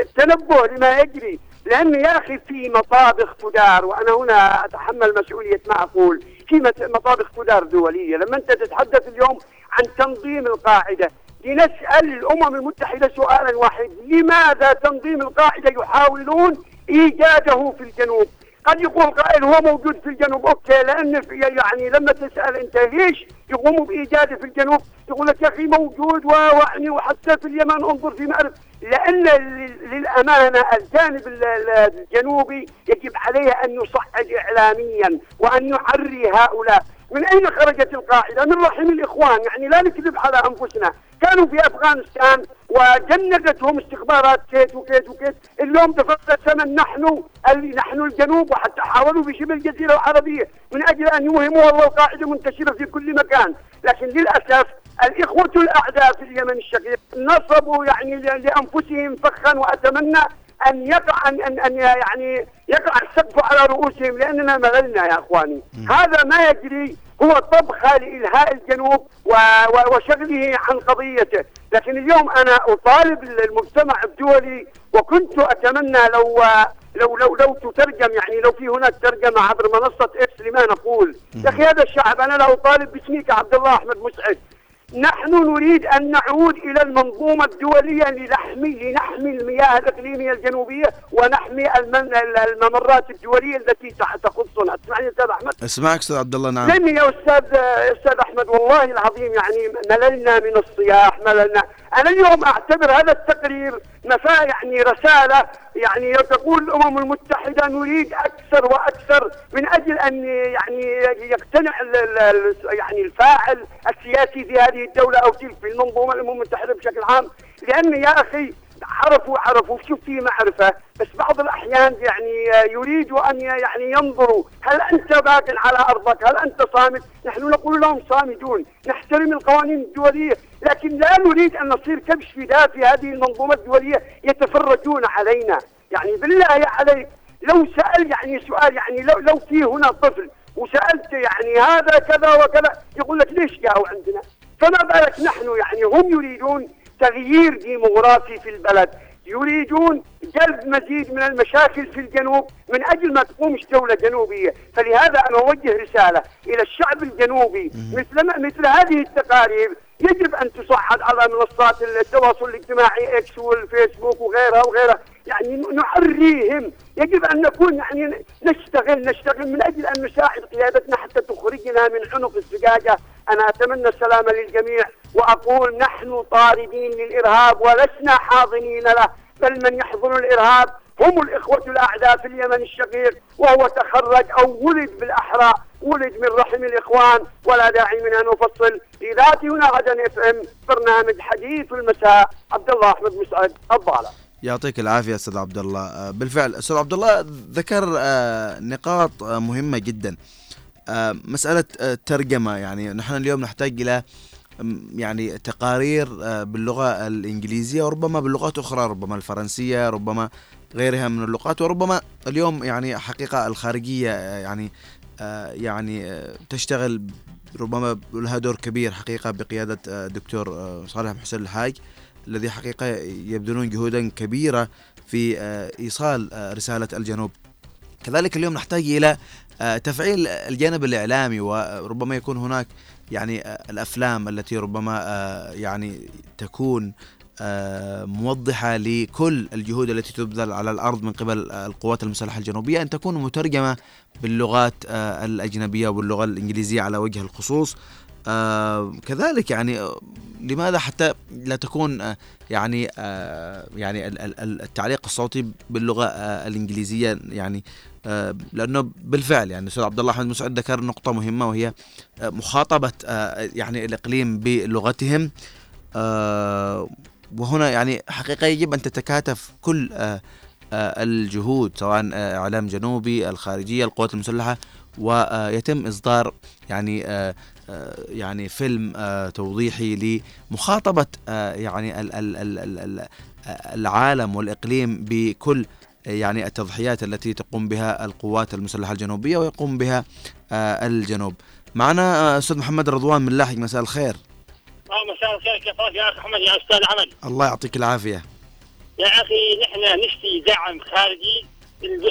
التنبه لما يجري. لأن يا أخي في مطابخ تدار وأنا هنا أتحمل مسؤولية ما أقول. في مطابخ تدار دولية. لما أنت تتحدث اليوم عن تنظيم القاعدة لنسأل الأمم المتحدة سؤالا واحد لماذا تنظيم القاعدة يحاولون إيجاده في الجنوب؟ قد يقول قائل هو موجود في الجنوب. okay لأن في يعني لما تسأل أنت ليش يقوموا بإيجاده في الجنوب يقول لك يا أخي موجود ويعني وحتى في اليمن انظر في مأرب لأن للأمانة الجانب الجنوبي يجب عليه أن يصعد اعلاميا وأن يعري هؤلاء. من أين خرجت القاعدة؟ من رحم الإخوان. يعني لا نكذب على أنفسنا. كانوا في أفغانستان وجندتهم استخبارات كيت وكيت وكيت. اليوم دفعنا ثمن نحن نحن الجنوب وحتى حاولوا بشبه الجزيرة العربية من أجل أن يوهموا والله القاعدة منتشرة في كل مكان. لكن للأسف الإخوة الأعداء في اليمن الشقيق نصبوا يعني لأنفسهم فخا وأتمنى أن يقع ان ان, أن يعني يقع السقف على رؤوسهم لأننا مللنا يا إخواني. هذا ما يجري هو طبخه لإلهاء الجنوب وشغله عن قضيته. لكن اليوم أنا أطالب المجتمع الدولي وكنت أتمنى لو لو لو لو تترجم يعني لو في هناك ترجمة عبر منصة إكس لما نقول. يا أخي هذا الشعب أنا لا أطالب باسمك عبد الله أحمد مسعد. نحن نريد أن نعود إلى المنظومة الدولية لنحمي لنحمي المياه الإقليمية الجنوبية ونحمي الممرات الدولية التي تخصنا تسمعني أستاذ أحمد؟ أسمعك أستاذ عبد الله نعم يا أستاذ أستاذ أحمد والله العظيم يعني مللنا من الصياح مللنا أنا اليوم أعتبر هذا التقرير نفا يعني رسالة يعني تقول الأمم المتحدة نريد أكثر وأكثر من أجل أن يعني يقتنع يعني الفاعل السياسي في هذه الدولة أو تلك في المنظومة الأمم المتحدة بشكل عام. لأن يا أخي عرفوا عرفوا شوف في معرفة بس بعض الأحيان يعني يريدوا أن يعني ينظروا هل أنت باق على أرضك؟ هل أنت صامت؟ نحن نقول لهم صامدون نحترم القوانين الدولية. لكن لا نريد أن نصير كبش فداء في هذه المنظومة الدولية يتفرجون علينا. يعني بالله عليك لو سأل يعني سؤال يعني لو لو في هنا طفل وسألت يعني هذا كذا وكذا يقول لك ليش جاءوا عندنا؟ فما بالك نحن يعني هم يريدون تغيير ديموغرافي في البلد يريدون جلب مزيد من المشاكل في الجنوب من أجل ما تقومش دولة جنوبية، فلهذا أنا أوجه رسالة إلى الشعب الجنوبي. مثل مثل هذه التقارير يجب أن تصعد على منصات التواصل الاجتماعي إكس والفيسبوك وغيرها وغيرها، يعني نعريهم، يجب أن نكون يعني نشتغل نشتغل من أجل أن نساعد قيادتنا حتى تخرجنا من عنق الزجاجة، أنا أتمنى السلام للجميع وأقول نحن طاردين للإرهاب ولسنا حاضنين له، بل من يحضن الإرهاب هم الإخوة الأعداء في اليمن الشقيق وهو تخرج أو ولد بالأحرى ولد من رحم الإخوان. ولا داعي من أن أفصل إذاعتي هنا غدا إف إم برنامج حديث المساء. عبد الله أحمد مسعد الضالة يعطيك العافية أستاذ عبد الله. بالفعل أستاذ عبد الله ذكر نقاط مهمة جدا. مسألة ترجمة. يعني نحن اليوم نحتاج إلى يعني تقارير باللغة الإنجليزية وربما باللغات أخرى ربما الفرنسية ربما غيرها من اللغات وربما اليوم يعني حقيقة الخارجية يعني يعني تشتغل ربما لها دور كبير حقيقة بقيادة دكتور صالح محسن الحاج الذي حقيقة يبذلون جهودا كبيرة في إيصال رسالة الجنوب. كذلك اليوم نحتاج إلى تفعيل الجانب الإعلامي وربما يكون هناك يعني الأفلام التي ربما يعني تكون موضحة لكل الجهود التي تبذل على الأرض من قبل القوات المسلحة الجنوبية أن تكون مترجمة باللغات الأجنبية واللغة الإنجليزية على وجه الخصوص. آه كذلك يعني لماذا حتى لا تكون آه يعني آه يعني التعليق الصوتي باللغة آه الإنجليزية يعني آه لأنه بالفعل يعني الاستاذ عبد الله أحمد مسعد ذكر نقطة مهمة وهي آه مخاطبة آه يعني الإقليم بلغتهم. آه وهنا يعني حقيقة يجب أن تتكاتف كل آه آه الجهود سواء آه إعلام جنوبي الخارجية القوات المسلحة ويتم إصدار يعني يعني فيلم توضيحي لمخاطبة يعني العالم والإقليم بكل يعني التضحيات التي تقوم بها القوات المسلحة الجنوبية ويقوم بها الجنوب. معنا أستاذ محمد رضوان من لاحق مساء الخير. مساء الخير كيف يا أخي أحمد يا أستاذ عمل؟ الله يعطيك العافية. يا أخي نحن نشتي دعم خارجي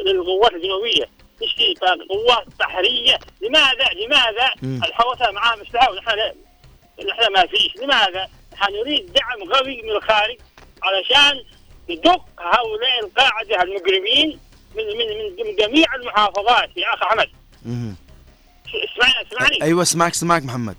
للقوات الجنوبية. نشتي قوات بحرية. لماذا؟ لماذا؟ الحوثة معاه مسلحه ونحن نحن ما فيش. لماذا؟ نحن نريد دعم قوي من الخارج علشان ندق هؤلاء القاعدة المجرمين من من من جميع المحافظات. يا اخ أحمد. اسمعني اسمعني. أيوه اسمعك اسمعك محمد.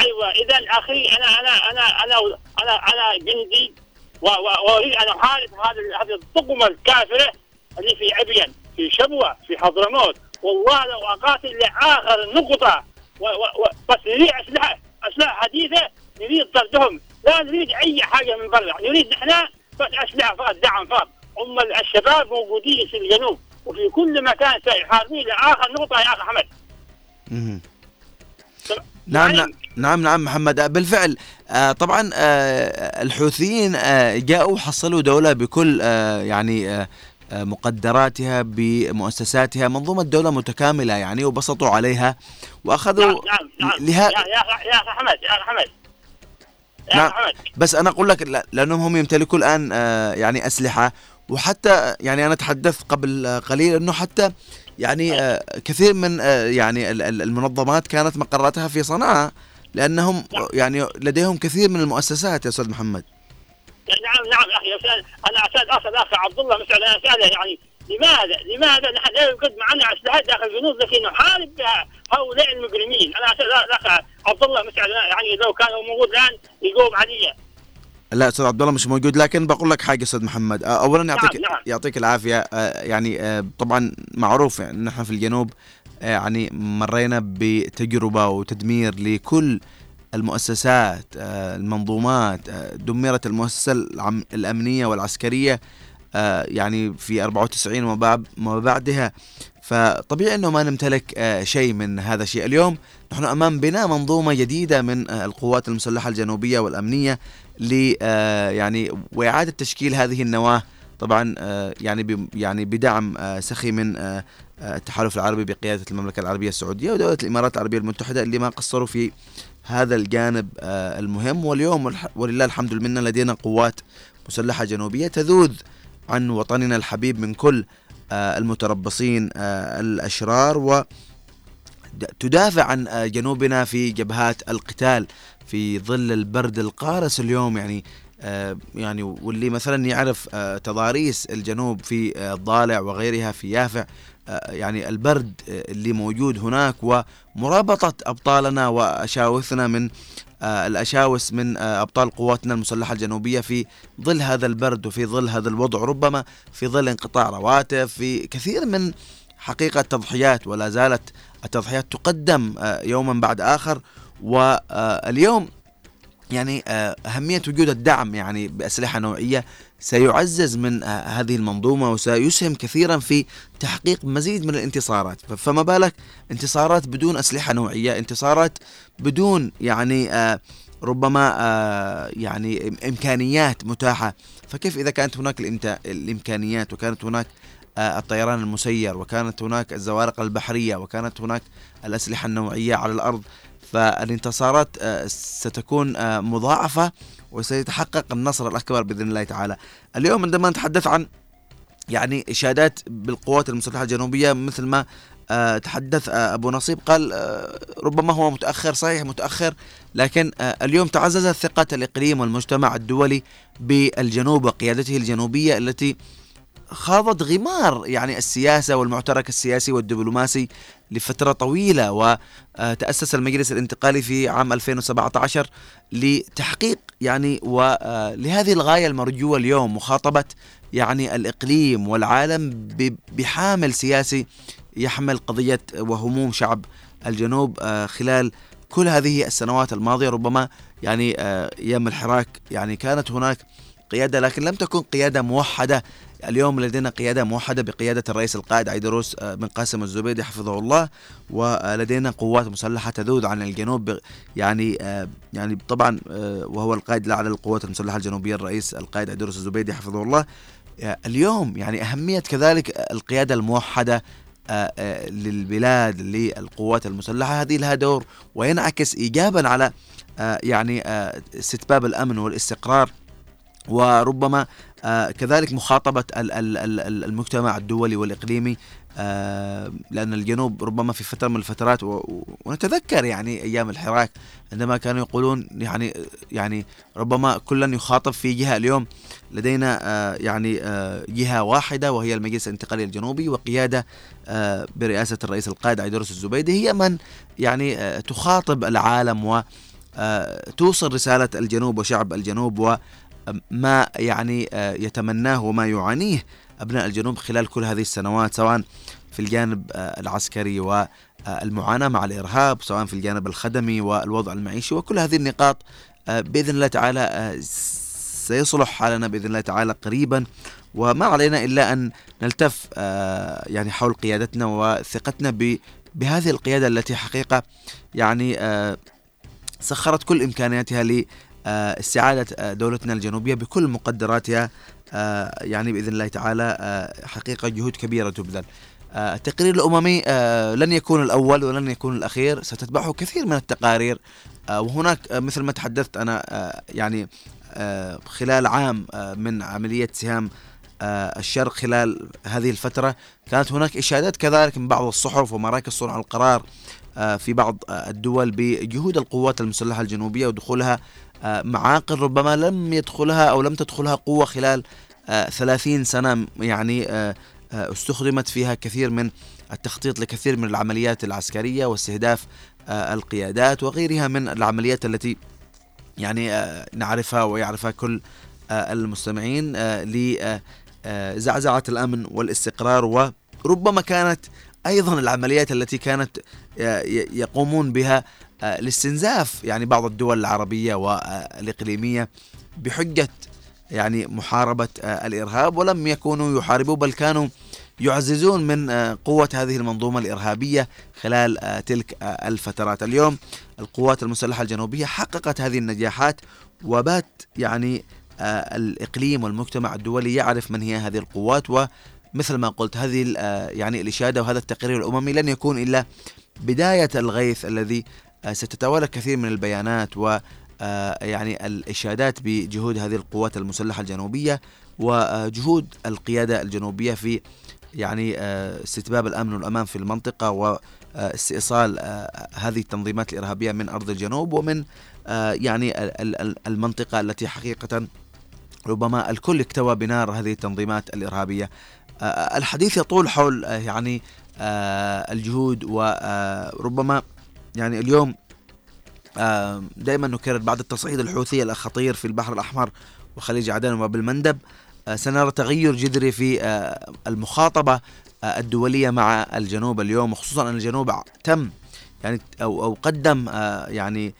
أيوه اذا أخي أنا أنا أنا أنا أنا أنا جندي وأريد أن أحارب هذه هذه الطقمه الكافرة اللي في عبين في شبوة في حضرموت. والله لو أقاتل لآخر نقطة و و و بس نريد أسلحة أسلحة حديثة نريد طردهم. لا نريد أي حاجة من برا نريد نحن بس أسلحة فقط دعم فقط. هم الشباب موجودين في الجنوب وفي كل مكان سيحاربون لآخر نقطة يا اخ أحمد. نعم نعم نعم نعم محمد. بالفعل. آه طبعا آه الحوثيين آه جاءوا حصلوا دولة بكل آه يعني آه مقدراتها بمؤسساتها منظومة دولة متكاملة يعني وبسطوا عليها وأخذوا نعم نعم نعم. لها يا يا يا أحمد يا أحمد. يا نعم. بس أنا أقول لك لأنهم هم يمتلكوا الآن آه يعني أسلحة. وحتى يعني أنا تحدثت قبل قليل أنه حتى يعني آه. كثير من آه يعني المنظمات كانت مقراتها في صنعاء لأنهم يعني لديهم كثير من المؤسسات يا أستاذ محمد. نعم نعم أخي أستاذ. أنا اسال أصل أخي عبد الله أنا أسأله يعني لماذا لماذا نحن لا يوجد معنا أسلحة داخل الجنود لكي نحارب بها هؤلاء المجرمين؟ أنا أسأل الاخ عبد الله مسعود يعني لو كان موجود الآن يجاوب علي لا أستاذ عبد الله مش موجود لكن بقول لك حاجة أستاذ محمد. اولا يعطيك نعم. نعم. يعطيك العافية. يعني طبعا معروف يعني نحن في الجنوب يعني مرينا بتجربة وتدمير لكل المؤسسات المنظومات دمرت المؤسسة الأمنية والعسكرية يعني في 94 وما بعدها. فطبيعي أنه ما نمتلك شيء من هذا الشيء. اليوم نحن أمام بناء منظومة جديدة من القوات المسلحة الجنوبية والأمنية. ل يعني وإعادة تشكيل هذه النواة. طبعا يعني يعني بدعم سخي من التحالف العربي بقيادة المملكة العربية السعودية ودولة الإمارات العربية المتحدة اللي ما قصروا في هذا الجانب المهم. واليوم ولله الحمد لله لدينا قوات مسلحة جنوبية تذوذ عن وطننا الحبيب من كل المتربصين الأشرار و تدافع عن جنوبنا في جبهات القتال. في ظل البرد القارس اليوم يعني يعني واللي مثلا يعرف تضاريس الجنوب في الضالع وغيرها في يافع يعني البرد اللي موجود هناك ومرابطة أبطالنا وأشاوسنا من الأشاوس من أبطال قواتنا المسلحة الجنوبية في ظل هذا البرد وفي ظل هذا الوضع ربما في ظل انقطاع رواتب في كثير من حقيقة تضحيات ولا زالت التضحيات تقدم يوما بعد آخر. واليوم يعني أهمية وجود الدعم يعني بأسلحة نوعية سيعزز من هذه المنظومة وسيسهم كثيرا في تحقيق مزيد من الانتصارات. فما بالك؟ انتصارات بدون أسلحة نوعية انتصارات بدون يعني ربما يعني إمكانيات متاحة. فكيف إذا كانت هناك الإمكانيات وكانت هناك الطيران المسير وكانت هناك الزوارق البحرية وكانت هناك الأسلحة النوعية على الأرض فالانتصارات ستكون مضاعفة وسيتحقق النصر الأكبر بإذن الله تعالى. اليوم عندما نتحدث عن يعني إشادات بالقوات المسلحة الجنوبية مثل ما تحدث أبو نصيب قال ربما هو متأخر صحيح متأخر لكن اليوم تعززت ثقة الإقليم والمجتمع الدولي بالجنوب وقيادته الجنوبية التي خاضت غمار يعني السياسة والمعترك السياسي والدبلوماسي لفترة طويلة وتأسس المجلس الانتقالي في عام 2017 لتحقيق يعني ولهذه الغاية المرجوة اليوم مخاطبة يعني الإقليم والعالم بحامل سياسي يحمل قضية وهموم شعب الجنوب خلال كل هذه السنوات الماضية. ربما يعني أيام الحراك يعني كانت هناك قيادة لكن لم تكن قيادة موحدة اليوم لدينا قيادة موحدة بقيادة الرئيس القائد عيدروس آه، بن قاسم الزبيدي حفظه الله ولدينا قوات مسلحة تذود عن الجنوب يعني آه، يعني طبعا آه، وهو القائد الأعلى للقوات المسلحة الجنوبية الرئيس القائد عيدروس الزبيدي حفظه الله. اليوم يعني أهمية كذلك القيادة الموحدة للبلاد للقوات المسلحة. هذه لها دور وينعكس إيجابا على يعني استتباب الأمن والاستقرار وربما كذلك مخاطبة المجتمع الدولي والإقليمي آه لأن الجنوب ربما في فترة من الفترات ونتذكر يعني أيام الحراك عندما كانوا يقولون يعني يعني ربما كلا يخاطب في جهة اليوم لدينا آه يعني آه، جهة واحدة وهي المجلس الانتقالي الجنوبي وقيادة آه، برئاسة الرئيس القائد عيدروس الزبيدي. هي من يعني آه، تخاطب العالم و توصل رسالة الجنوب وشعب الجنوب ما يعني آه، يتمناه وما يعانيه أبناء الجنوب خلال كل هذه السنوات سواء في الجانب آه، العسكري والمعاناة مع الإرهاب سواء في الجانب الخدمي والوضع المعيشي وكل هذه النقاط آه، بإذن الله تعالى سيصلح حالنا بإذن الله تعالى قريبا وما علينا إلا أن نلتف يعني حول قيادتنا وثقتنا بهذه القيادة التي حقيقة يعني سخرت كل إمكانياتها آه، استعادة آه، دولتنا الجنوبية بكل مقدراتها آه، يعني بإذن الله تعالى حقيقة جهود كبيرة تبذل. التقرير الأممي لن يكون الأول ولن يكون الأخير ستتبعه كثير من التقارير. وهناك مثل ما تحدثت أنا يعني خلال عام من عملية سهام الشرق خلال هذه الفترة كانت هناك إشادات كذلك من بعض الصحف ومراكز صنع القرار في بعض الدول بجهود القوات المسلحة الجنوبية ودخولها آه، معاقل ربما لم يدخلها أو لم تدخلها قوة خلال آه، ثلاثين سنة يعني آه، استخدمت فيها كثير من التخطيط لكثير من العمليات العسكرية واستهداف القيادات وغيرها من العمليات التي يعني نعرفها ويعرفها كل المستمعين لزعزعة الأمن والاستقرار وربما كانت أيضا العمليات التي كانت يقومون بها لاستنزاف يعني بعض الدول العربية والإقليمية بحجة يعني محاربة الإرهاب ولم يكونوا يحاربوا بل كانوا يعززون من قوة هذه المنظومة الإرهابية خلال تلك الفترات. اليوم القوات المسلحة الجنوبية حققت هذه النجاحات وبات يعني الإقليم والمجتمع الدولي يعرف من هي هذه القوات ومثل ما قلت هذه يعني الإشادة وهذا التقرير الأممي لن يكون إلا بداية الغيث الذي آه، ستتوالى كثير من البيانات و آه، يعني الإشادات بجهود هذه القوات المسلحة الجنوبية وجهود القيادة الجنوبية في يعني آه، استتباب الأمن والأمان في المنطقة واستئصال هذه التنظيمات الإرهابية من أرض الجنوب ومن يعني المنطقة التي حقيقة ربما الكل اكتوى بنار هذه التنظيمات الإرهابية. الحديث يطول حول يعني الجهود وربما يعني اليوم دائما نكرر بعد التصعيد الحوثي الخطير في البحر الأحمر وخليج عدن وباب المندب آه، سنرى تغير جذري في آه، المخاطبة آه، الدولية مع الجنوب اليوم وخصوصا أن الجنوب تم يعني أو أو قدم يعني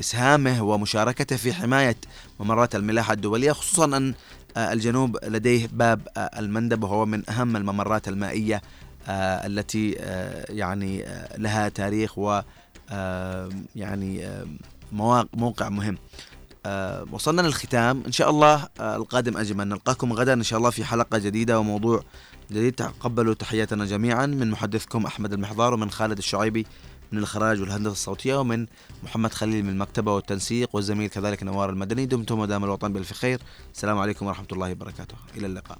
إسهامه ومشاركته في حماية ممرات الملاحة الدولية خصوصا أن الجنوب لديه باب المندب وهو من أهم الممرات المائية التي آه، يعني آه، لها تاريخ و يعني موقع مهم. وصلنا للختام. إن شاء الله القادم أجمل. نلقاكم غدا إن شاء الله في حلقة جديدة وموضوع جديد. تقبلوا تحياتنا جميعا من محدثكم أحمد المحضار ومن خالد الشعيبي من الإخراج والهندسة الصوتية ومن محمد خليل من المكتبة والتنسيق والزميل كذلك نوار المدني. دمتم ودام الوطن بالف خير. السلام عليكم ورحمة الله وبركاته. إلى اللقاء.